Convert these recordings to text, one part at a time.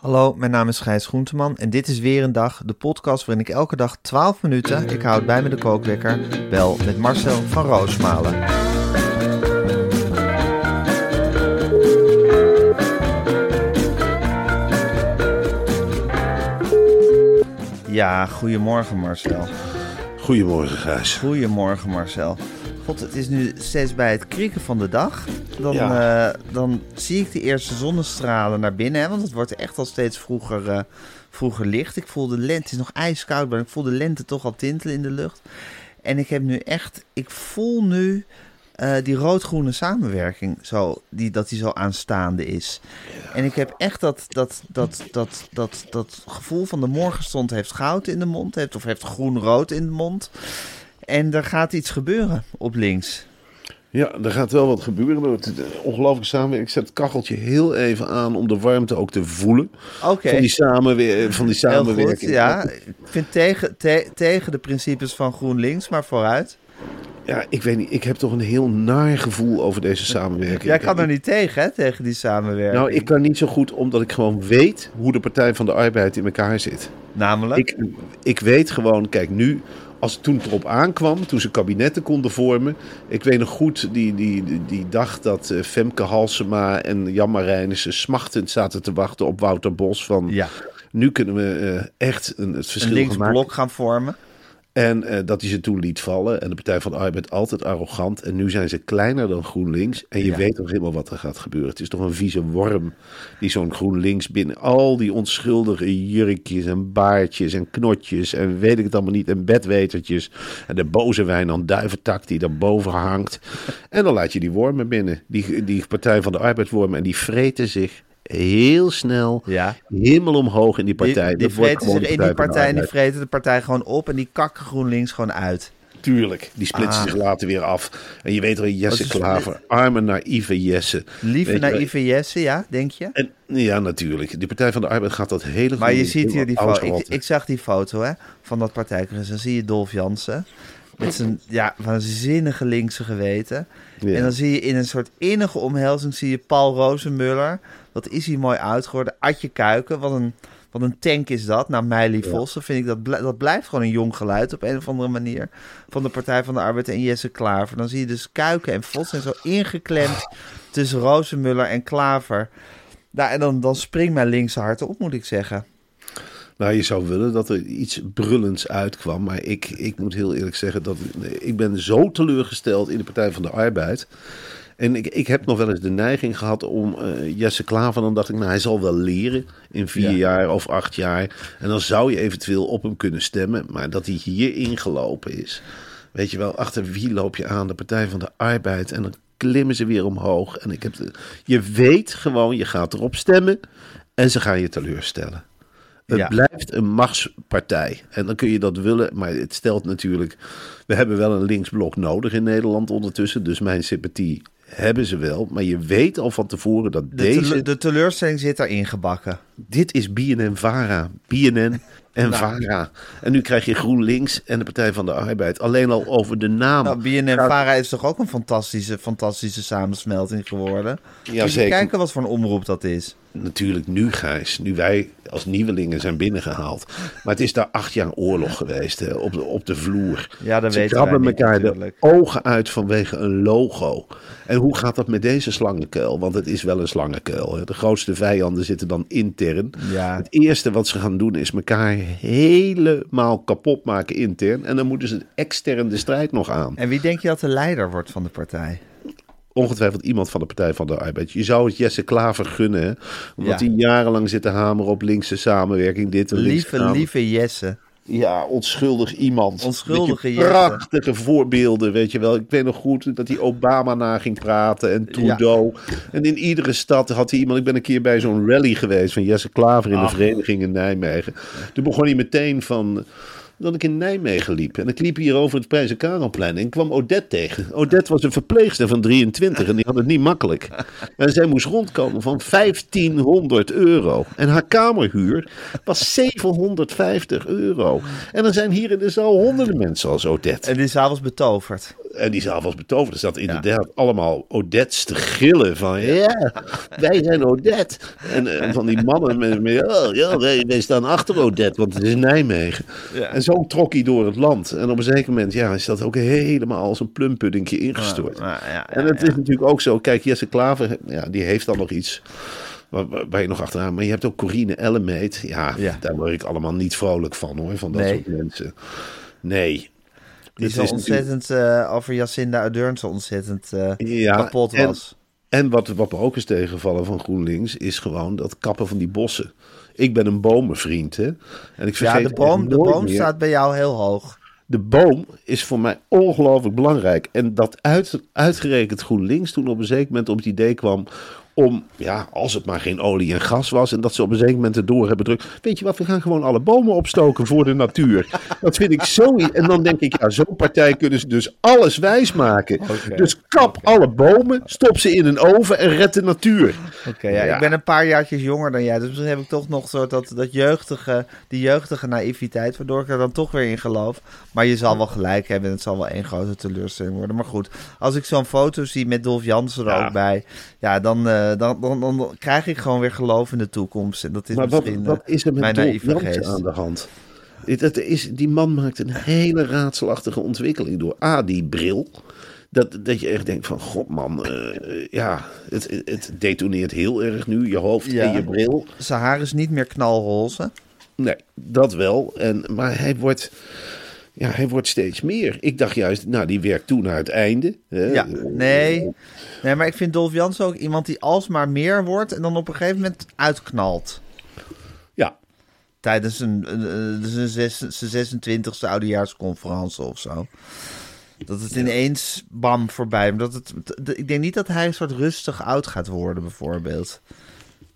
Hallo, mijn naam is Gijs Groenteman en dit is weer een dag, de podcast waarin ik elke dag 12 minuten, ik houd bij me de kookwekker, bel met Marcel van Roosmalen. Ja, goedemorgen Marcel. Goedemorgen, Gijs. Goedemorgen Marcel. God, het is nu steeds bij het krieken van de dag. Dan, Ja. eh, dan zie ik de eerste zonnestralen naar binnen. Hè, want het wordt echt al steeds vroeger, eh, vroeger licht. Ik voel de lente, het is nog ijskoud, maar ik voel de lente toch al tintelen in de lucht. En ik heb nu echt, ik voel nu eh, die rood-groene samenwerking, zo, die, dat die zo aanstaande is. En ik heb echt dat, dat, dat, dat, dat, dat gevoel van de morgenstond heeft goud in de mond, heeft, of heeft groen-rood in de mond. En er gaat iets gebeuren op links. Ja, er gaat wel wat gebeuren. Het Ongelooflijk samenwerking. Ik zet het kacheltje heel even aan om de warmte ook te voelen. Oké, Van, die samenwer van die samenwerking. goed. Ja, ik vind tegen, te- tegen de principes van GroenLinks, maar vooruit. Ja, ik weet niet. Ik heb toch een heel naar gevoel over deze samenwerking. Jij kan er niet tegen, hè, tegen die samenwerking. Nou, ik kan niet zo goed, omdat ik gewoon weet hoe de Partij van de Arbeid in elkaar zit. Namelijk? Ik, ik weet gewoon, kijk, nu, als toen het erop aankwam, toen ze kabinetten konden vormen. Ik weet nog goed die, die, die, dag dat eh, Femke Halsema en Jan Marijnissen smachtend zaten te wachten op Wouter Bos. Van ja, nu kunnen we eh, echt een, het een verschil maken. linksblok gaan vormen. En eh, dat hij ze toen liet vallen. En de Partij van de Arbeid altijd arrogant. En nu zijn ze kleiner dan GroenLinks. En je Ja. weet toch helemaal wat er gaat gebeuren. Het is toch een vieze worm die zo'n GroenLinks binnen al die onschuldige jurkjes en baardjes en knotjes en weet ik het allemaal niet. En bedwetertjes. En de boze Wijnand Duiventak die daarboven hangt. En dan laat je die wormen binnen. Die, die Partij van de Arbeid wormen. En die vreten zich heel snel Ja. helemaal omhoog in die partij. Die, die vreten zich in die partij en die vreten de partij gewoon op en die kakken GroenLinks gewoon uit. Tuurlijk, die splitsen Ah. zich later weer af. En je weet wel, Jesse Klaver, arme naïeve Jesse. Lieve naïeve Jesse, ja, denk je? En, ja, natuurlijk. Die Partij van de Arbeid gaat dat hele Maar je ziet hier die foto. Ik, zag die foto hè, van dat partijcongres. Dan zie je Dolf Jansen. Met zijn ja, waanzinnige linkse geweten. Ja. En dan zie je in een soort innige omhelzing zie je Paul Rozenmuller. Wat is hij mooi uitgeworden. Adje Kuiken, wat een, wat een tank is dat. Nou, Meili Vossen vind ik dat, bl- dat blijft gewoon een jong geluid op een of andere manier. Van de Partij van de Arbeid en Jesse Klaver. Dan zie je dus Kuiken en Vossen zo ingeklemd tussen Rozenmuller en Klaver. Nou, en dan, dan springt mijn linkse hart op, moet ik zeggen. Nou, je zou willen dat er iets brullends uitkwam. Maar ik, ik moet heel eerlijk zeggen dat ik ben zo teleurgesteld in de Partij van de Arbeid. En ik, ik heb nog wel eens de neiging gehad om eh, Jesse Klaver. Dan dacht ik, nou, hij zal wel leren in vier Ja. jaar of acht jaar. En dan zou je eventueel op hem kunnen stemmen. Maar dat hij hier ingelopen is. Weet je wel, achter wie loop je aan? De Partij van de Arbeid. En dan klimmen ze weer omhoog. En ik heb de- je weet gewoon, je gaat erop stemmen. En ze gaan je teleurstellen. Het Ja. blijft een machtspartij. En dan kun je dat willen, maar het stelt natuurlijk... We hebben wel een linksblok nodig in Nederland ondertussen. Dus mijn sympathie hebben ze wel. Maar je weet al van tevoren dat De, deze... tele- de teleurstelling zit erin gebakken. Dit is BNN-VARA, BNN en VARA. En nu krijg je GroenLinks en de Partij van de Arbeid. Alleen al over de naam. Nou, BNN-Vara is toch ook een fantastische, fantastische samensmelting geworden? Moet je zeker. kijken wat voor een omroep dat is. natuurlijk nu, Gijs, nu wij als nieuwelingen zijn binnengehaald. Maar het is daar acht jaar oorlog geweest hè, op, de, op de vloer. Ja, dat Ze weten krabben elkaar de ogen uit vanwege een logo. En hoe gaat dat met deze slangenkuil? Want het is wel een slangenkuil. Hè. De grootste vijanden zitten dan intern. Ja. Het eerste wat ze gaan doen is elkaar helemaal kapot maken intern. En dan moeten ze extern de strijd nog aan. En wie denk je dat de leider wordt van de partij? ongetwijfeld iemand van de Partij van de Arbeid. Je zou het Jesse Klaver gunnen, omdat Ja. hij jarenlang zit te hameren op linkse samenwerking. Dit en Lieve, lieve Jesse. Ja, onschuldig iemand. Onschuldige. Prachtige voorbeelden, weet je wel. Ik weet nog goed dat hij Obama na ging praten en Trudeau. En in iedere stad had hij iemand... Ik ben een keer bij zo'n rally geweest van Jesse Klaver in de vereniging in Nijmegen. Toen begon hij meteen van... Dat ik in Nijmegen liep. En ik liep hier over het Prijs en Karelplein. En kwam Odette tegen. Odette was een verpleegster van 23. En die had het niet makkelijk. En zij moest rondkomen van 1500 euro. En haar kamerhuur was 750 euro. En er zijn hier in de zaal honderden mensen als Odette. En die is avonds betoverd. En die zaal was betoverd. Er zat inderdaad allemaal Odette's te gillen van... Ja, wij zijn Odette. En, eh, van die mannen met... met oh, ja, wij, wij staan achter Odette, want het is Nijmegen. En zo trok hij door het land. En op een zeker moment ja, is dat ook helemaal als een plumpuddingje ingestort. Ja, ja, ja, en het is natuurlijk ook zo... Kijk, Jesse Klaver, ja, die heeft dan nog iets... Waar, waar- waar je nog achteraan... Maar je hebt ook Corine Ellemeet. Ja, Ja. daar word ik allemaal niet vrolijk van, hoor. Van dat Nee. soort mensen. Nee. Die Het zo ontzettend eh, over Jacinda Ardern zo ontzettend eh, Ja, kapot was. En wat, wat me ook is tegengevallen van GroenLinks, is gewoon dat kappen van die bossen. Ik ben een bomenvriend, hè. En ik Ja, vergeet de boom, de boom meer- staat bij jou heel hoog. De boom is voor mij ongelooflijk belangrijk. En dat uit, uitgerekend GroenLinks toen op een zeker moment op het idee kwam om, ja, als het maar geen olie en gas was, en dat ze op een zeker moment erdoor hebben drukt. Weet je wat, we gaan gewoon alle bomen opstoken voor de natuur. Dat vind ik zo. En dan denk ik, ja, zo'n partij kunnen ze dus alles wijs maken. Dus kap alle bomen, stop ze in een oven en red de natuur. Oké, ja, Ja. ik ben een paar jaartjes jonger dan jij, dus misschien heb ik toch nog zo dat, dat jeugdige, die jeugdige naïviteit, waardoor ik er dan toch weer in geloof. Maar je zal wel gelijk hebben en het zal wel één grote teleurstelling worden. Maar goed, als ik zo'n foto zie met Dolf Jansen er Ja. ook bij, ja, dan, eh, dan, dan, dan, krijg ik gewoon weer geloof in de toekomst. En dat is Maar wat, wat eh, is er met geest. aan de hand? Dat is, die man maakt een hele raadselachtige ontwikkeling door. A, die bril. Dat, dat je echt denkt van, god man, eh, ja, het, het detoneert heel erg nu, je hoofd Ja. en je bril. Zijn haar is niet meer knalroze. Nee, dat wel. En, maar hij wordt, ja, hij wordt steeds meer. Ik dacht juist, nou, die werkt toe naar het einde. Hè. Ja, nee. Nee, maar ik vind Dolf Jansen ook iemand die alsmaar meer wordt en dan op een gegeven moment uitknalt. Ja, Tijdens een, zijn zes- zijn 26e oudejaarsconferentie of zo. Dat het ineens bam voorbij. Dat het, ik denk niet dat hij een soort rustig oud gaat worden, bijvoorbeeld.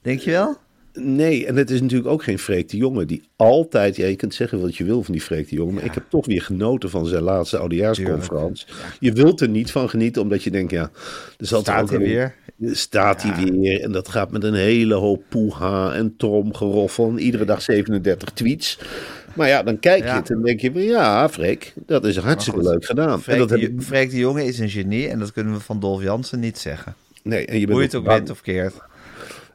Denk je wel? Nee, en het is natuurlijk ook geen Freek de Jonge die altijd... Ja, je kunt zeggen wat je wil van die Freek de Jonge... maar ik heb toch weer genoten van zijn laatste oudejaarsconferentie. Je wilt er niet van genieten, omdat je denkt... ja, er zal Staat hij weer? Staat hij weer. En dat gaat met een hele hoop poeha en tromgeroffel... en iedere dag 37 tweets. Maar ja, dan kijk je Ja. het en denk je... van, ja, Freek, dat is hartstikke goed, leuk gedaan. en Freek, dat heb de, Freek de Jonge is een genie en dat kunnen we van Dolf Jansen niet zeggen. nee, en je bent Hoe je het ook bent of keert.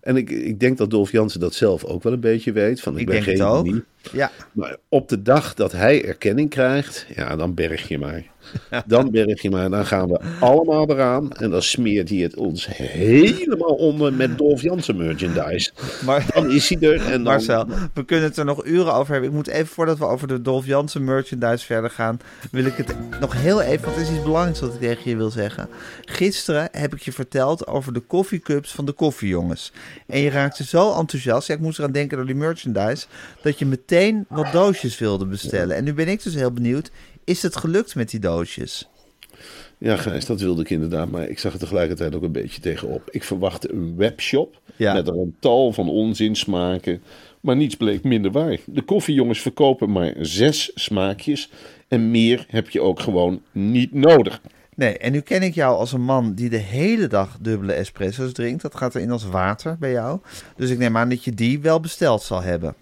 En ik, ik denk dat Dolf Jansen dat zelf ook wel een beetje weet. Van, ik, Ik ben denk geen het ook. Ja, Maar op de dag dat hij erkenning krijgt, ja, dan berg je maar. Dan berg je maar. Dan gaan we allemaal eraan. En dan smeert hij het ons helemaal onder met Dolf Jansen merchandise. maar... Dan is hij er. En dan, Marcel, we kunnen het er nog uren over hebben. Ik moet even, voordat we over de Dolf Jansen merchandise verder gaan, wil ik het nog heel even, want er is iets belangrijks wat ik tegen je wil zeggen. Gisteren heb ik je verteld over de koffiecups van de koffiejongens. En je raakte zo enthousiast, ja, ik moest eraan denken door die merchandise, dat je meteen wat doosjes wilde bestellen. En nu ben ik dus heel benieuwd, is het gelukt met die doosjes? Ja, Gijs, dat wilde ik inderdaad. Maar ik zag er tegelijkertijd ook een beetje tegenop. Ik verwachtte een webshop Ja. met er een tal van onzinsmaken. Maar niets bleek minder waar. De koffiejongens verkopen maar zes smaakjes. En meer heb je ook gewoon niet nodig. Nee, en nu ken ik jou als een man die de hele dag dubbele espresso's drinkt. Dat gaat erin als water bij jou. Dus ik neem aan dat je die wel besteld zal hebben.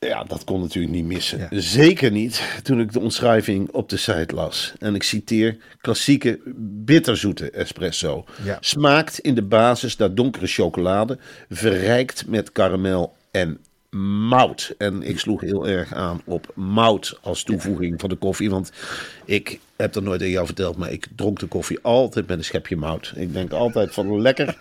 Ja, dat kon natuurlijk niet missen. Zeker niet toen ik de omschrijving op de site las. En ik citeer: klassieke bitterzoete espresso. Ja. Smaakt in de basis naar donkere chocolade, verrijkt met karamel en mout. En ik sloeg heel erg aan op mout als toevoeging van de koffie. Want ik heb dat nooit aan jou verteld, maar ik dronk de koffie altijd met een schepje mout. Ik denk altijd van lekker,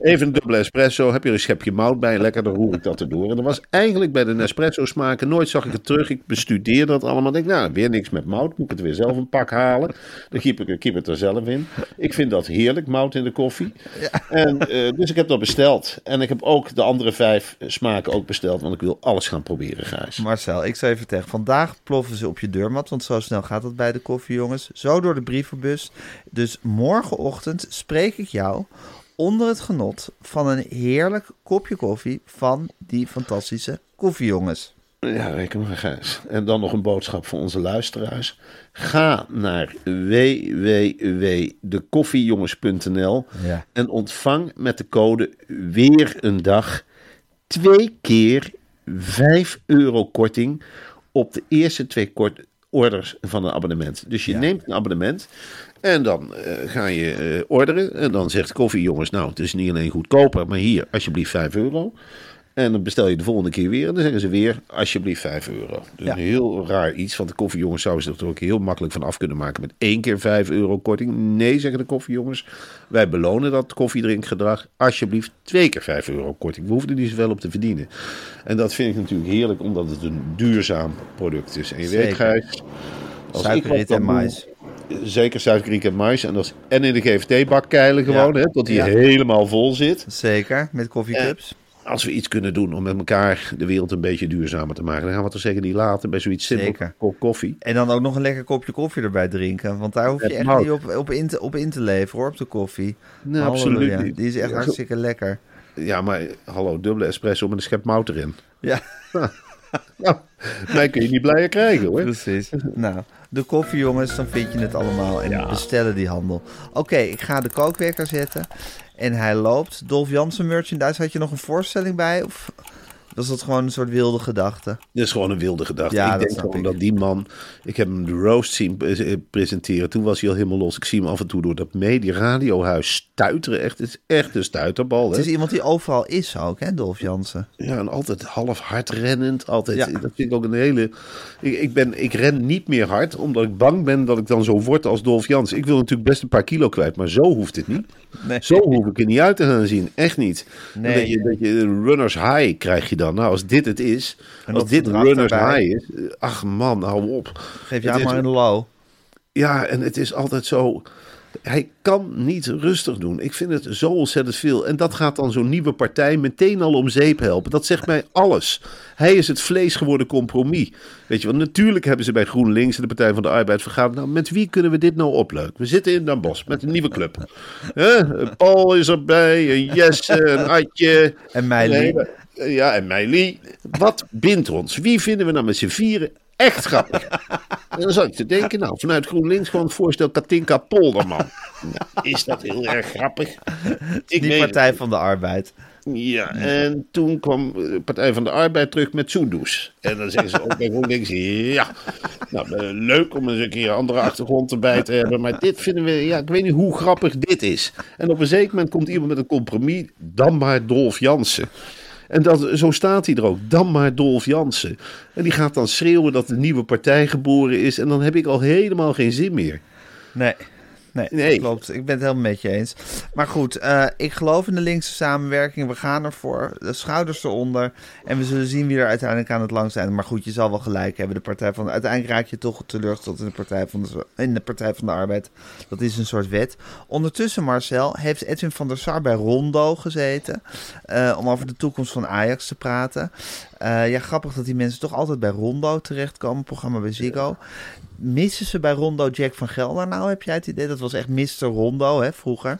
even een dubbele espresso, heb je een schepje mout bij, lekker, dan roer ik dat erdoor. En dat was eigenlijk bij de Nespresso smaken, nooit zag ik het terug. Ik bestudeer dat allemaal, denk nou, weer niks met mout, moet ik het weer zelf een pak halen. Dan kiep ik, kiep het er zelf in. Ik vind dat heerlijk, mout in de koffie. En, eh, dus ik heb dat besteld. En ik heb ook de andere vijf smaken ook besteld, want ik wil alles gaan proberen, Gijs. Marcel, ik zou even tegen. Vandaag ploffen ze op je deurmat, want zo snel gaat het bij de koffie, jongens. Zo door de brievenbus. Dus morgenochtend spreek ik jou onder het genot van een heerlijk kopje koffie van die fantastische koffiejongens. Ja, reken maar, Gijs. En dan nog een boodschap voor onze luisteraars. Ga naar www.dekoffiejongens.nl Ja. en ontvang met de code weer een dag twee keer 5 euro korting op de eerste twee kort orders van een abonnement. Dus je Ja. neemt een abonnement en dan eh, ga je eh, orderen. En dan zegt koffiejongens, nou, het is niet alleen goedkoper, maar hier, alsjeblieft 5 euro. En dan bestel je de volgende keer weer. En dan zeggen ze weer, alsjeblieft 5 euro. Dus Ja. een heel raar iets. Want de koffiejongens zouden zich er ook heel makkelijk van af kunnen maken. Met één keer 5 euro korting. Nee, zeggen de koffiejongens. Wij belonen dat koffiedrinkgedrag. Alsjeblieft twee keer 5 euro korting. We hoeven er niet zoveel op te verdienen. En dat vind ik natuurlijk heerlijk. Omdat het een duurzaam product is. En je weet, Zeker. Gijs... ik wat Suikerriet en mais. Zeker suikerriet en mais. En, dat is, en in de GFT-bak keilen gewoon. Ja. Hè, tot die Ja. helemaal vol zit Zeker, met koffiecups. Als we iets kunnen doen om met elkaar de wereld een beetje duurzamer te maken, dan gaan we toch zeker niet laten bij zoiets simpel kop koffie. En dan ook nog een lekker kopje koffie erbij drinken. Want daar hoef je echt niet op, op, in te, op in te leveren hoor, op de koffie. Nee, absoluut niet. Die is echt Ja, zo- hartstikke lekker. Ja, maar hallo, dubbele espresso met een schep mout erin. Ja, Nou, mij kun je niet blijer krijgen hoor. precies. Nou, de koffie jongens, dan vind je het allemaal. En bestellen die handel. Oké, ik ga de kookwekker zetten. En hij loopt. Dolf Jansen merchandise, had je nog een voorstelling bij? Of was dat gewoon een soort wilde gedachte? Dit is gewoon een wilde gedachte. Ja, ik dat denk gewoon ik. dat die man... Ik heb hem de roast zien eh, presenteren. Toen was hij al helemaal los. Ik zie hem af en toe door dat radiohuis stuiteren. Echt, het is echt een stuiterbal. Het Hè? is iemand die overal is ook, hè, Dolf Jansen? Ja, en altijd half hard rennend. Altijd, Ja. Dat vind ik ook een hele... Ik, ik, ben, ik ren niet meer hard, omdat ik bang ben dat ik dan zo word als Dolf Jans. Ik wil natuurlijk best een paar kilo kwijt, maar zo hoeft het niet. Nee. Zo hoef ik er niet uit te gaan zien. Echt niet. Nee. Dat, je, dat je runners high krijg je dan. Nou, als dit het is, En als dit runners erbij. high is... eh, Ach man, hou op. Geef je Het aan is- maar een low. ja, en het is altijd zo. Hij kan niet rustig doen. Ik vind het zo ontzettend veel. En dat gaat dan zo'n nieuwe partij meteen al om zeep helpen. Dat zegt mij alles. Hij is het vlees geworden compromis. Weet je wel, natuurlijk hebben ze bij GroenLinks en de Partij van de Arbeid vergaderd. Nou, met wie kunnen we dit nou opleuken? We zitten in Den Bosch met een nieuwe club. Paul is erbij, een Jesse, een Adje. En Meili. Ja, en Meili. Wat bindt ons? Wie vinden we nou met z'n vieren echt grappig? En dan zat ik te denken, nou, vanuit GroenLinks gewoon het voorstel Katinka Polderman. Nou, is dat heel erg grappig? Ik Die Partij het. van de Arbeid. Ja, en toen kwam de Partij van de Arbeid terug met Soendoes. En dan zeggen ze ook bij GroenLinks, ja, nou, eh, leuk om eens een keer een andere achtergrond erbij te hebben. Maar dit vinden we, ja, ik weet niet hoe grappig dit is. En op een zeker moment komt iemand met een compromis, dan maar Dolf Jansen. En dat, zo staat hij er ook. Dan maar Dolf Jansen. En die gaat dan schreeuwen dat de nieuwe partij geboren is. En dan heb ik al helemaal geen zin meer. Nee. Nee, Nee. klopt. Ik ben het helemaal met je eens. Maar goed, eh, ik geloof in de linkse samenwerking. We gaan ervoor. De schouders eronder. En we zullen zien wie er uiteindelijk aan het langst zijn. Maar goed, je zal wel gelijk hebben. De partij van, uiteindelijk raak je toch teleurgesteld in de, partij van de, in de Partij van de Arbeid. Dat is een soort wet. Ondertussen, Marcel, heeft Edwin van der Sar bij Rondo gezeten. eh, om over de toekomst van Ajax te praten. Eh, ja, grappig dat die mensen toch altijd bij Rondo terechtkomen. Programma bij Ziggo. Missen ze bij Rondo Jack van Gelder nou, heb jij het idee? Dat was echt Mr. Rondo, hè, vroeger.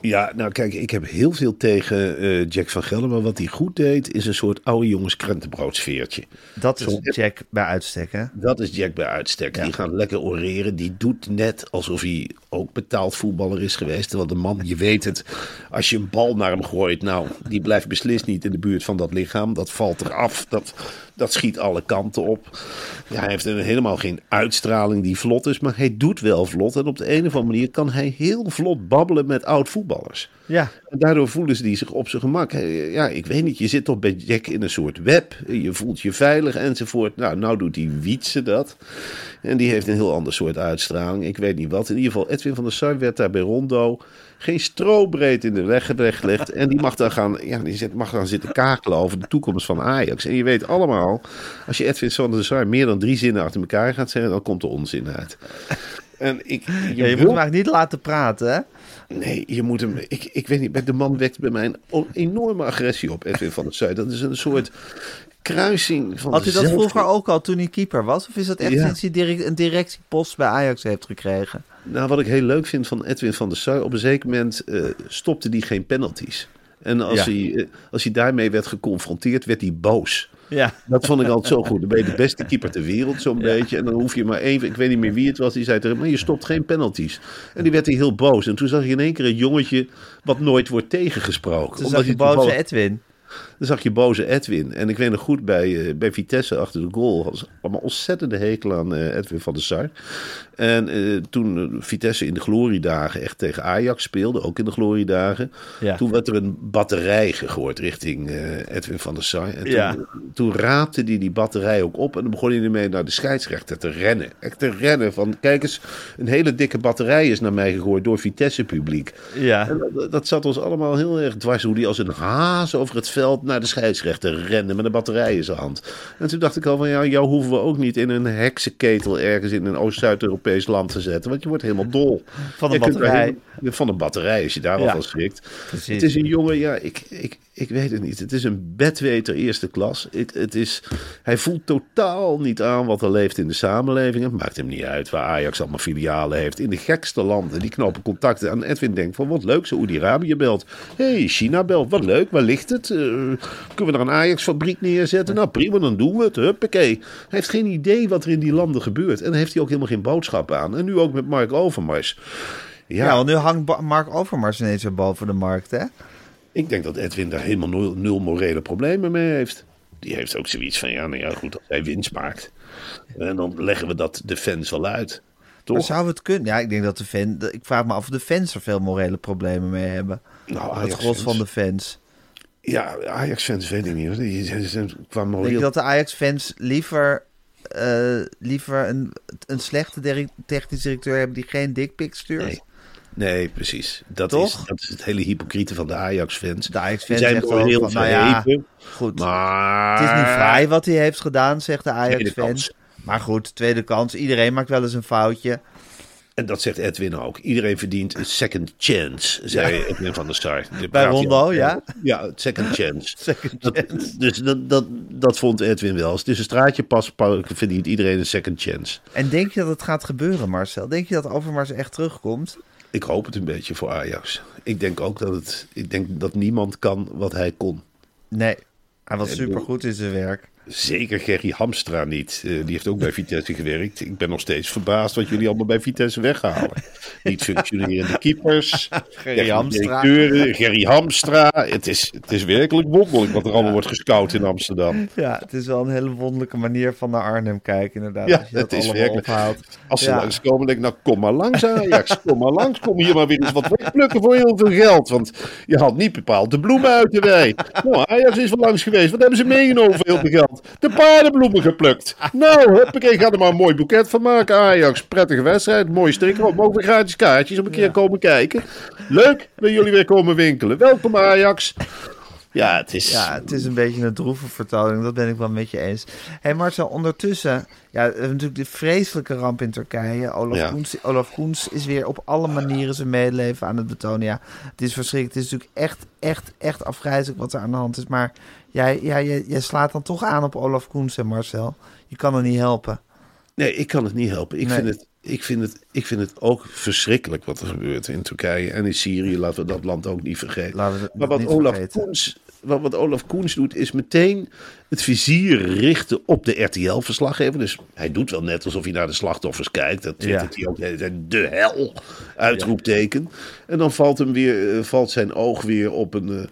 Ja, nou kijk, ik heb heel veel tegen eh, Jack van Gelder. Maar wat hij goed deed, is een soort oude jongens krentenbroodsfeertje. Dat is Zo- Jack bij uitstek, hè? Dat is Jack bij uitstek. Ja. Die gaat lekker oreren. Die doet net alsof hij ook betaald voetballer is geweest. Terwijl de man, je weet het, als je een bal naar hem gooit, nou, die blijft beslist niet in de buurt van dat lichaam. Dat valt eraf. Dat, dat schiet alle kanten op. Ja, hij heeft een, helemaal geen uitstraling die vlot is, maar hij doet wel vlot. En op de een of andere manier kan hij heel vlot babbelen met oud-voetballers. Ja, En daardoor voelen ze die zich op zijn gemak. Ja, ik weet niet, je zit toch bij Jack in een soort web. Je voelt je veilig enzovoort. Nou, nou doet die Wietse dat. En die heeft een heel ander soort uitstraling. Ik weet niet wat. In ieder geval, Edwin van der Sar werd daar bij Rondo geen strobreed in de weg gelegd. En die mag dan gaan, ja, die zit- mag dan zitten kakelen over de toekomst van Ajax. En je weet allemaal, als je Edwin van der Sar meer dan drie zinnen achter elkaar gaat zeggen, dan komt er onzin uit. En ik, je, ja, je moet hem eigenlijk niet laten praten, hè? Nee, je moet hem. Ik, ik weet niet. De man wekt bij mij een enorme agressie op, Edwin van der Sar. Dat is een soort kruising van. Had hij dat zelf- vroeger ook al toen hij keeper was? Of is dat echt Ja. sinds hij direct, een directiepost bij Ajax heeft gekregen? Nou, wat ik heel leuk vind van Edwin van der Sar. Op een zeker moment eh, stopte hij geen penalties. En als, Ja. hij, eh, als hij daarmee werd geconfronteerd, werd hij boos. Ja. Dat vond ik altijd zo goed. Dan ben je de beste keeper ter wereld, zo'n beetje. En dan hoef je maar even, ik weet niet meer wie het was, die zei tegen maar je stopt geen penalties. En die werd hij heel boos. En toen zag je in één keer een jongetje wat nooit wordt tegengesproken. Toen Omdat zag je boze Edwin. Dan zag je boze Edwin. En ik weet nog goed bij, eh, bij Vitesse achter de goal. was allemaal ontzettende hekel aan eh, Edwin van der Sar. En eh, toen Vitesse in de gloriedagen echt tegen Ajax speelde, ook in de gloriedagen. Ja. Toen werd er een batterij gegooid richting Edwin van der Sar. En toen, Ja. toen raapte hij die batterij ook op. En dan begon hij ermee naar de scheidsrechter te rennen. Echt te rennen. Van kijk eens, een hele dikke batterij is naar mij gegooid door Vitesse publiek. Ja. En dat, dat zat ons allemaal heel erg dwars. Hoe die als een haas over het veld naar de scheidsrechter rende met een batterij in zijn hand. En toen dacht ik al van ja, jou hoeven we ook niet in een heksenketel ergens in een Oost-Zuid-Europees land te zetten. Want je wordt helemaal dol. Van een batterij. helemaal- Van een batterij, als je daar al Ja. van schrikt. Precies. Het is een jongen, ja, ik, ik, ik weet het niet. Het is een bedweter eerste klas. Het, het is, hij voelt totaal niet aan wat er leeft in de samenleving. Het maakt hem niet uit waar Ajax allemaal filialen heeft. In de gekste landen, die knopen contacten. En Edwin denkt van, wat leuk, Saoedi-Arabië belt. hey, China belt, wat leuk, waar ligt het? Eh, kunnen we er een Ajax-fabriek neerzetten? Nou, prima, dan doen we het. Huppakee. Hij heeft geen idee wat er in die landen gebeurt. En daar heeft hij ook helemaal geen boodschap aan. En nu ook met Mark Overmars. Ja, want nu hangt Mark Overmars ineens weer boven de markt, hè? Ik denk dat Edwin daar helemaal nul, nul morele problemen mee heeft. Die heeft ook zoiets van, ja, nou ja, goed, als hij winst maakt. En dan leggen we dat de fans wel uit. Maar Toch? zou het kunnen? Ja, ik denk dat de fan... Ik vraag me af of de fans er veel morele problemen mee hebben. Nou, het gros fans. van de fans. Ja, Ajax-fans weet ik niet. Die qua Denk je moreel... dat de Ajax-fans liever, eh, liever een, een slechte technisch directeur hebben die geen dickpic stuurt? Nee. Nee, precies. Dat is, dat is het hele hypocriete van de Ajax-fans. De Ajax-fans zijn ook moreel van, nou ja, Goed, maar... het is niet vrij wat hij heeft gedaan, zegt de Ajax-fans. Maar goed, tweede kans. Iedereen maakt wel eens een foutje. En dat zegt Edwin ook. Iedereen verdient een second chance, zei Edwin van der Sar. Daar Bij Rondo, ja? Ja, second chance. Second Dat- chance. dus dat, dat, dat vond Edwin wel. Als het is een straatje pas, pa- verdient iedereen een second chance. En denk je dat het gaat gebeuren, Marcel? Denk je dat Overmars echt terugkomt? Ik hoop het een beetje voor Ajax. Ik denk ook dat het. Ik denk dat niemand kan wat hij kon. Nee, hij was supergoed in zijn werk. Zeker Gerry Hamstra niet. Eh, die heeft ook bij Vitesse gewerkt. Ik ben nog steeds verbaasd wat jullie allemaal bij Vitesse weghalen. Niet functionerende keepers. Gerry Hamstra. Gerry Hamstra. Het is, het is werkelijk wonderlijk wat er allemaal wordt gescout in Amsterdam. Ja, het is wel een hele wonderlijke manier van naar Arnhem kijken, inderdaad. Ja, als je dat het is allemaal werkelijk. ophoudt. Als ze Ja. langskomen, denk ik, nou kom maar langs Ajax. Kom maar langs, kom hier maar weer eens wat wegplukken voor heel veel geld. Want je haalt niet bepaald de bloemen uit de wei. Nou, Ajax is wel langs geweest. Wat hebben ze meegenomen voor heel veel geld? De paardenbloemen geplukt. Nou, huppakee, ga er maar een mooi boeket van maken Ajax. Prettige wedstrijd, mooi sticker. op. Mogen we gratis kaartjes om een keer komen kijken. Leuk dat jullie weer komen winkelen. Welkom Ajax. Ja, het is... Ja, het is een beetje een droeve vertoning. Dat ben ik wel met je eens. Hé hey Marcel, ondertussen... Ja, natuurlijk de vreselijke ramp in Turkije. Olaf, Ja. Koens, Olaf Koens is weer op alle manieren zijn medeleven aan het betonen. Ja, het is verschrikkelijk. Het is natuurlijk echt, echt, echt afgrijzelijk wat er aan de hand is. Maar jij, ja, jij, jij slaat dan toch aan op Olaf Koens en Marcel. Je kan er niet helpen. Nee, ik kan het niet helpen. Ik, Nee. vind het, ik, vind het, ik vind het ook verschrikkelijk wat er gebeurt in Turkije en in Syrië. Laten we dat land ook niet vergeten. Maar wat Olaf, vergeten. Koens, wat, wat Olaf Koens doet, is meteen het vizier richten op de RTL-verslaggever. Dus hij doet wel net alsof hij naar de slachtoffers kijkt. Dat twittert hij ook de hel, uitroepteken. En dan valt, hem weer, eh, valt zijn oog weer op een...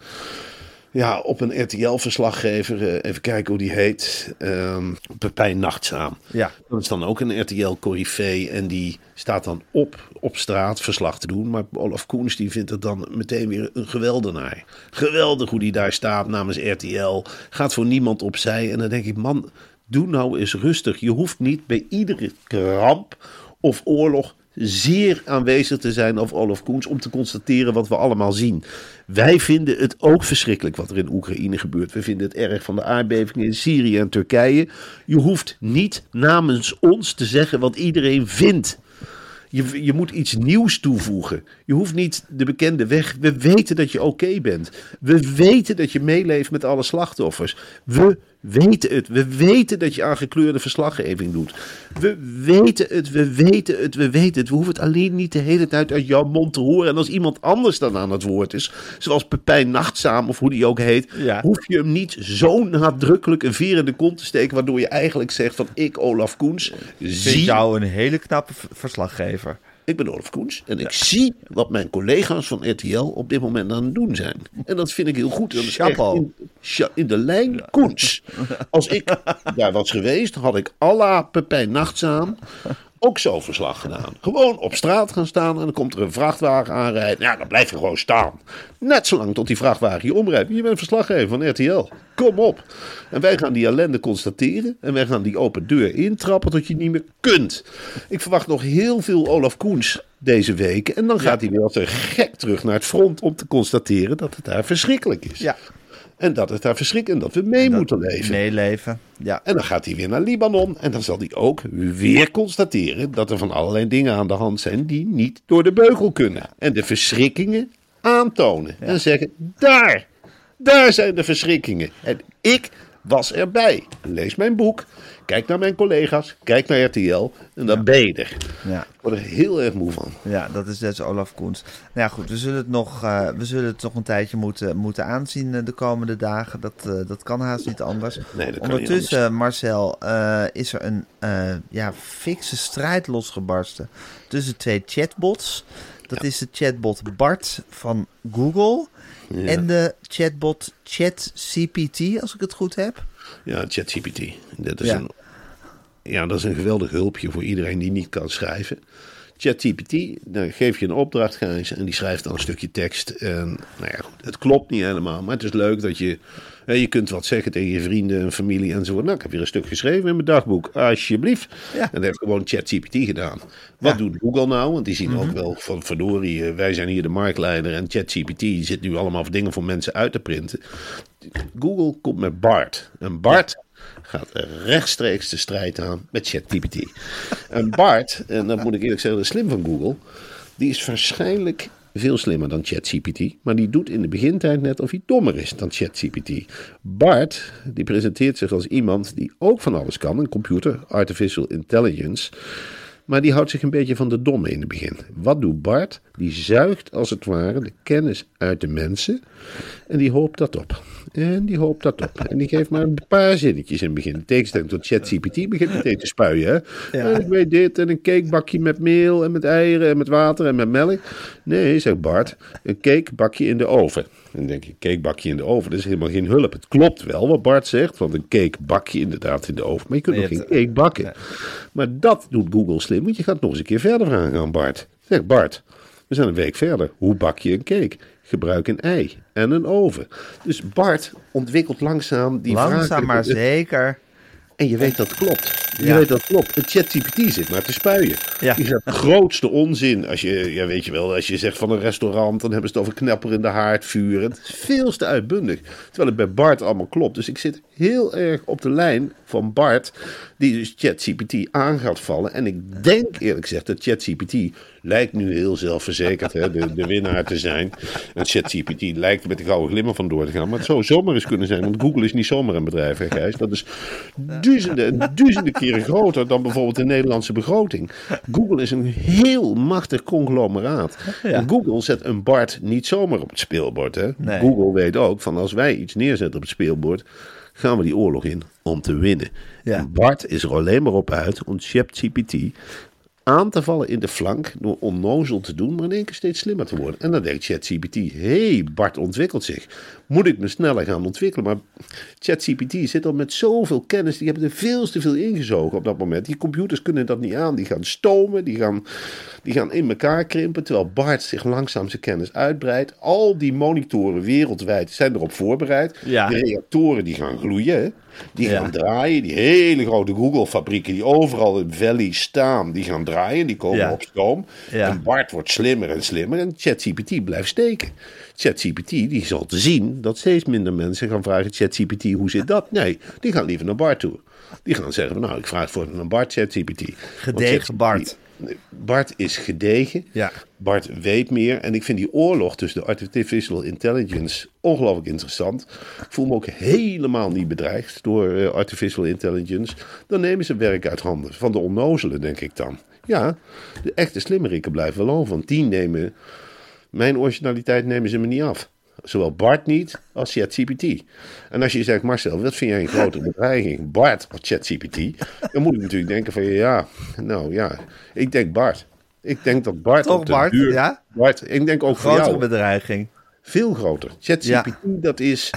Ja, op een RTL-verslaggever. eh, even kijken hoe die heet. Ehm Pepijn Nachtzaam. Ja. Dat is dan ook een RTL-corrivee. En die staat dan op, op straat verslag te doen. Maar Olaf Koens die vindt het dan meteen weer een geweldenaar. Geweldig hoe die daar staat namens RTL. Gaat voor niemand opzij. En dan denk ik, man, doe nou eens rustig. Je hoeft niet bij iedere ramp of oorlog zeer aanwezig te zijn over Olaf Koens om te constateren wat we allemaal zien. Wij vinden het ook verschrikkelijk wat er in Oekraïne gebeurt. We vinden het erg van de aardbevingen in Syrië en Turkije. Je hoeft niet namens ons te zeggen wat iedereen vindt. Je, je moet iets nieuws toevoegen. Je hoeft niet de bekende weg. We weten dat je oké bent. We weten dat je meeleeft met alle slachtoffers. We weten het. We weten dat je aan gekleurde verslaggeving doet. We weten het, we weten het, we weten het. We hoeven het alleen niet de hele tijd uit jouw mond te horen. En als iemand anders dan aan het woord is, zoals Pepijn Nachtzaam of hoe die ook heet, Ja. hoef je hem niet zo nadrukkelijk een veer in de kont te steken, waardoor je eigenlijk zegt van ik, Olaf Koens, zie jou een hele knappe verslaggever. Ik ben Olaf Koens en ik zie wat mijn collega's van RTL op dit moment aan het doen zijn. En dat vind ik heel goed. Dat in, in de lijn Koens. Als ik daar was geweest, had ik à la Pepijn Nachtzaam ook zo verslag gedaan. Gewoon op straat gaan staan en dan komt er een vrachtwagen aanrijden. Ja, dan blijf je gewoon staan. Net zolang tot die vrachtwagen je omrijdt. Je bent verslaggever van RTL. Kom op. En wij gaan die ellende constateren. En wij gaan die open deur intrappen tot je niet meer kunt. Ik verwacht nog heel veel Olaf Koens deze weken. En dan gaat hij weer als een gek terug naar het front om te constateren dat het daar verschrikkelijk is. Ja. En dat het daar verschrikkelijk en dat we mee moeten leven. Meeleven. Ja. En dan gaat hij weer naar Libanon. En dan zal hij ook weer constateren dat er van allerlei dingen aan de hand zijn die niet door de beugel kunnen. En de verschrikkingen aantonen. En zeggen, daar, daar zijn de verschrikkingen. En ik was erbij. Lees mijn boek. Kijk naar mijn collega's. Kijk naar RTL. En dan ben je er. Ja. Ik word er heel erg moe van. Ja, dat is dus Olaf Koens. Nou ja, goed, we zullen het nog, eh, we zullen het nog een tijdje moeten, moeten aanzien eh, de komende dagen. Dat, eh, dat kan haast niet anders. Nee, dat kan niet Ondertussen, Marcel, is er een ja, fikse strijd losgebarsten tussen twee chatbots. Dat is de chatbot Bart van Google en de chatbot ChatCPT, als ik het goed heb. Ja, ChatGPT. Dat is. Een, ja, dat is een geweldig hulpje voor iedereen die niet kan schrijven. ChatGPT, dan geef je een opdracht, Gijs, en die schrijft dan een stukje tekst. En nou ja, goed, het klopt niet helemaal, maar het is leuk dat je... Je kunt wat zeggen tegen je vrienden en familie enzovoort. Nou, ik heb weer een stuk geschreven in mijn dagboek. Alsjeblieft. Ja. En dat heeft gewoon ChatGPT gedaan. Wat doet Google nou? Want die zien Mhm. ook wel van verdorie, eh, wij zijn hier de marktleider. En ChatGPT zit nu allemaal dingen voor mensen uit te printen. Google komt met Bart. En Bart gaat rechtstreeks de strijd aan met ChatGPT. En Bart, en dat moet ik eerlijk zeggen, is slim van Google. Die is waarschijnlijk veel slimmer dan ChatGPT. Maar die doet in de begintijd net of hij dommer is dan ChatGPT. Bart, die presenteert zich als iemand die ook van alles kan. Een computer, artificial intelligence. Maar die houdt zich een beetje van de domme in het begin. Wat doet Bart? Die zuigt als het ware de kennis uit de mensen. En die hoopt dat op. En die hoopt dat op. En die geeft maar een paar zinnetjes in het begin. In tegenstelling tot ChatGPT begint meteen te spuien. Hè? En ik weet dit en een cakebakje met meel en met eieren en met water en met melk. Nee, zegt Bart, een cakebakje in de oven. En dan denk je, cakebakje in de oven, dat is helemaal geen hulp. Het klopt wel wat Bart zegt, want een cakebakje inderdaad in de oven. Maar je kunt nog geen hebt- cake bakken. Maar dat doet Google slim, want je gaat nog eens een keer verder vragen aan Bart. Zeg Bart, we zijn een week verder. Hoe bak je een cake? Gebruik een ei en een oven. Dus Bart ontwikkelt langzaam die Langzaam vragen- maar zeker. En je weet dat klopt. Je Ja. weet dat klopt. Het ChatGPT zit maar te spuien. Ja. Die zegt de grootste onzin. Als je, ja, weet je wel, als je zegt van een restaurant, dan hebben ze het over knapperende haardvuur. Het is veel te uitbundig. Terwijl het bij Bart allemaal klopt. Dus ik zit heel erg op de lijn van Bart, die dus ChatGPT aan gaat vallen. En ik denk eerlijk gezegd dat ChatGPT lijkt nu heel zelfverzekerd hè, de, de winnaar te zijn. En ChatGPT lijkt met de gouden glimmer van door te gaan. Maar het zou zomaar eens kunnen zijn, want Google is niet zomaar een bedrijf, hè, Gijs. Dat is duizenden en duizenden keren groter dan bijvoorbeeld de Nederlandse begroting. Google is een heel machtig conglomeraat. En Google zet een Bart niet zomaar op het speelbord. Hè. Nee. Google weet ook van als wij iets neerzetten op het speelbord, gaan we die oorlog in om te winnen. Ja. Bart is er alleen maar op uit om ChatGPT aan te vallen in de flank door onnozel te doen, maar in één keer steeds slimmer te worden. En dan denkt ChatGPT, hé, hey, Bart ontwikkelt zich. Moet ik me sneller gaan ontwikkelen? Maar ChatGPT zit al met zoveel kennis, die hebben er veel te veel ingezogen op dat moment. Die computers kunnen dat niet aan, die gaan stomen, die gaan, die gaan in elkaar krimpen, terwijl Bart zich langzaam zijn kennis uitbreidt. Al die monitoren wereldwijd zijn erop voorbereid. Ja. De reactoren die gaan gloeien, hè. Die gaan draaien. Die hele grote Google-fabrieken die overal in Valley staan, die gaan draaien, die komen op stoom. Ja. En Bart wordt slimmer en slimmer en ChatGPT blijft steken. ChatGPT die zal te zien dat steeds minder mensen gaan vragen: ChatGPT, hoe zit dat? Nee, die gaan liever naar Bart toe. Die gaan zeggen: Nou, ik vraag voor een Bart ChatGPT. Gedegen Bart. Bart is gedegen. Ja. Bart weet meer. En ik vind die oorlog tussen de artificial intelligence ongelooflijk interessant. Ik voel me ook helemaal niet bedreigd door eh, artificial intelligence. Dan nemen ze werk uit handen. Van de onnozelen, denk ik dan. Ja, de echte slimmerikken blijven wel over. Want die nemen... Mijn originaliteit nemen ze me niet af. Zowel Bart niet als ChatGPT. En als je zegt, Marcel, wat vind jij een grotere bedreiging? Bart of ChatGPT? Dan moet ik natuurlijk denken van, ja, nou ja, ik denk Bart. Ik denk dat Bart Toch op de Bart, duur- ja? Bart, ik denk ook voor Grotere jou. bedreiging. Veel groter. ChatGPT, Ja. dat is...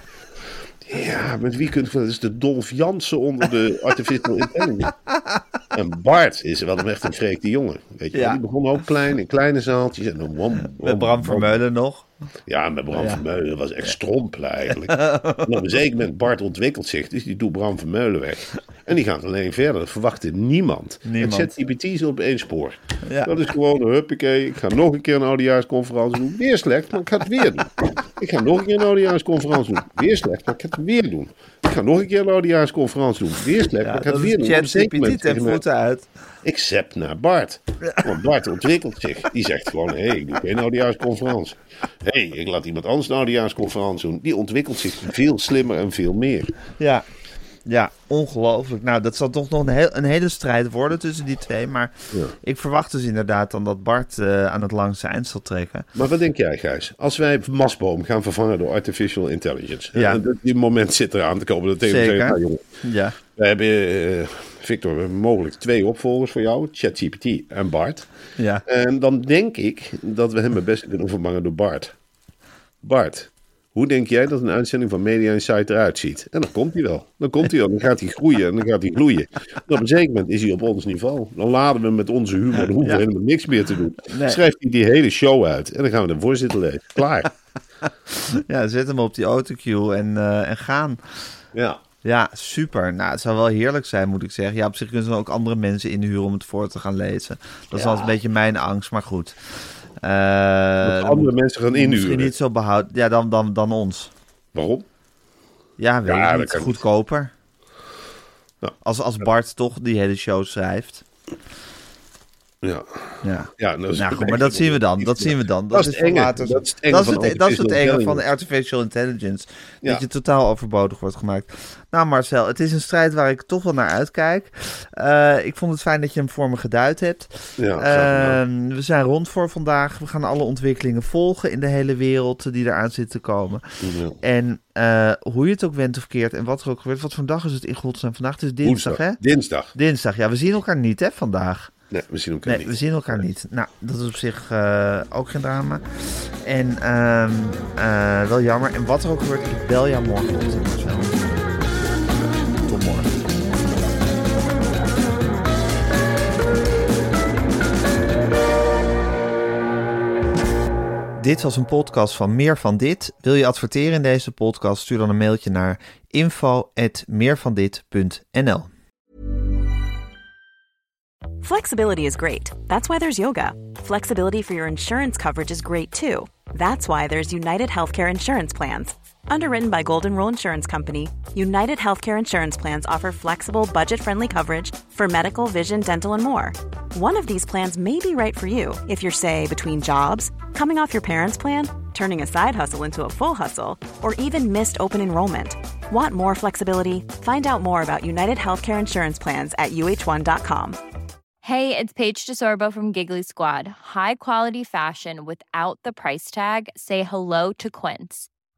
Ja, met wie kunt Dat is de Dolf Jansen onder de artificial intelligence. En Bart is wel echt een vreekte jongen. Weet je. Ja. die begon ook klein, in kleine zaaltjes. En dan wom, Met Bram. Vermeulen nog. Ja, met Bram Ja. Vermeulen was echt strompelen eigenlijk. en op een zeker moment, Bart ontwikkelt zich, dus die doet Bram Vermeulen weg. En die gaat alleen verder, dat verwachtte niemand. Niemand. En ChatGPT is op één spoor. Ja. Dat is gewoon, huppakee, ik ga nog een keer een oudejaarsconferentie doen. Weer slecht, maar ik ga het weer doen. Ik ga nog een keer een oudejaarsconferentie doen. Weer slecht, maar ik ga het weer doen. Ik ga nog een keer een oudejaarsconferentie doen. Weer slecht, Ja, maar ik ga het weer doen. ChatGPT mij- voeten uit. ik naar Bart. Want Bart ontwikkelt zich. Die zegt gewoon, hé, hey, ik doe geen oudejaarsconferentie. Hé, hey, ik laat iemand anders een oudejaarsconferentie doen. Die ontwikkelt zich veel slimmer en veel meer. Ja. Ja, ongelooflijk. Nou, dat zal toch nog een, heel, een hele strijd worden tussen die twee. Maar Ja. ik verwacht dus inderdaad dan dat Bart eh, aan het langste eind zal trekken. Maar wat denk jij, Gijs? Als wij Masboom gaan vervangen door artificial intelligence. Ja. En die moment zit eraan te komen. Dat tegen Zeker. zeggen, nou, jongen, Ja. we hebben, eh, Victor, we hebben mogelijk twee opvolgers voor jou. ChatGPT en Bart. Ja. En dan denk ik dat we hem het beste kunnen vervangen door Bart. Bart, hoe denk jij dat een uitzending van Media Insight eruit ziet? En dan komt hij wel. Dan komt hij wel. Dan gaat hij groeien en dan gaat hij gloeien. En op een zeker moment is hij op ons niveau. Dan laden we hem met onze humor. Dan hoeven we Ja. helemaal niks meer te doen. Nee. Schrijft hij die hele show uit. En dan gaan we de voorzitter lezen. Klaar. ja, zet hem op die autocue en, eh, en gaan. Ja. Ja, super. Nou, het zou wel heerlijk zijn, moet ik zeggen. Ja, op zich kunnen ze ook andere mensen inhuren om het voor te gaan lezen. Dat is altijd een beetje mijn angst, maar goed. Eh, andere moet- mensen gaan Misschien inhuren. niet zo behoud. Ja, dan, dan, dan ons. Waarom? Ja, weet Ja, niet. Goedkoper. Nou. Als, als Bart toch die hele show schrijft. Ja. Ja. Ja, Nou goed, maar dat zien we dan. Dat zien we dan. Dat is het van enge. later- Dat is het enge dat is van het, het enge van de intelligence. artificial intelligence. Dat je totaal overbodig wordt gemaakt. Nou Marcel, het is een strijd waar ik toch wel naar uitkijk. Eh, ik vond het fijn dat je hem voor me geduid hebt. Ja. Ehm, we zijn rond voor vandaag. We gaan alle ontwikkelingen volgen in de hele wereld die eraan zitten te komen. Ja. En eh, hoe je het ook went of keert en wat er ook gebeurt. Wat voor dag is het in godsnaam vandaag? Het is dinsdag, Woensdag. hè? Dinsdag. Dinsdag, ja. We zien elkaar niet, hè, vandaag. Nee, we zien elkaar Nee, niet. we zien elkaar niet. Nou, dat is op zich eh, ook geen drama. En ehm, eh, wel jammer. En wat er ook gebeurt, ik bel jou morgenochtend. Dit was een podcast van Meer van Dit. Wil je adverteren in deze podcast? Stuur dan een mailtje naar info.meervandit.nl Flexibility is great. That's why there's yoga. Flexibility for your insurance coverage is great too. That's why there's United Healthcare Insurance Plans. Underwritten by Golden Rule Insurance Company, United Healthcare Insurance Plans offer flexible, budget friendly coverage for medical, vision, dental, and more. One of these plans may be right for you if you're, say, between jobs, coming off your parents' plan, turning a side hustle into a full hustle, or even missed open enrollment. Want more flexibility? Find out more about United Healthcare Insurance Plans at uh1.com. Hey, it's Paige DeSorbo from Giggly Squad. High quality fashion without the price tag. Say hello to Quince.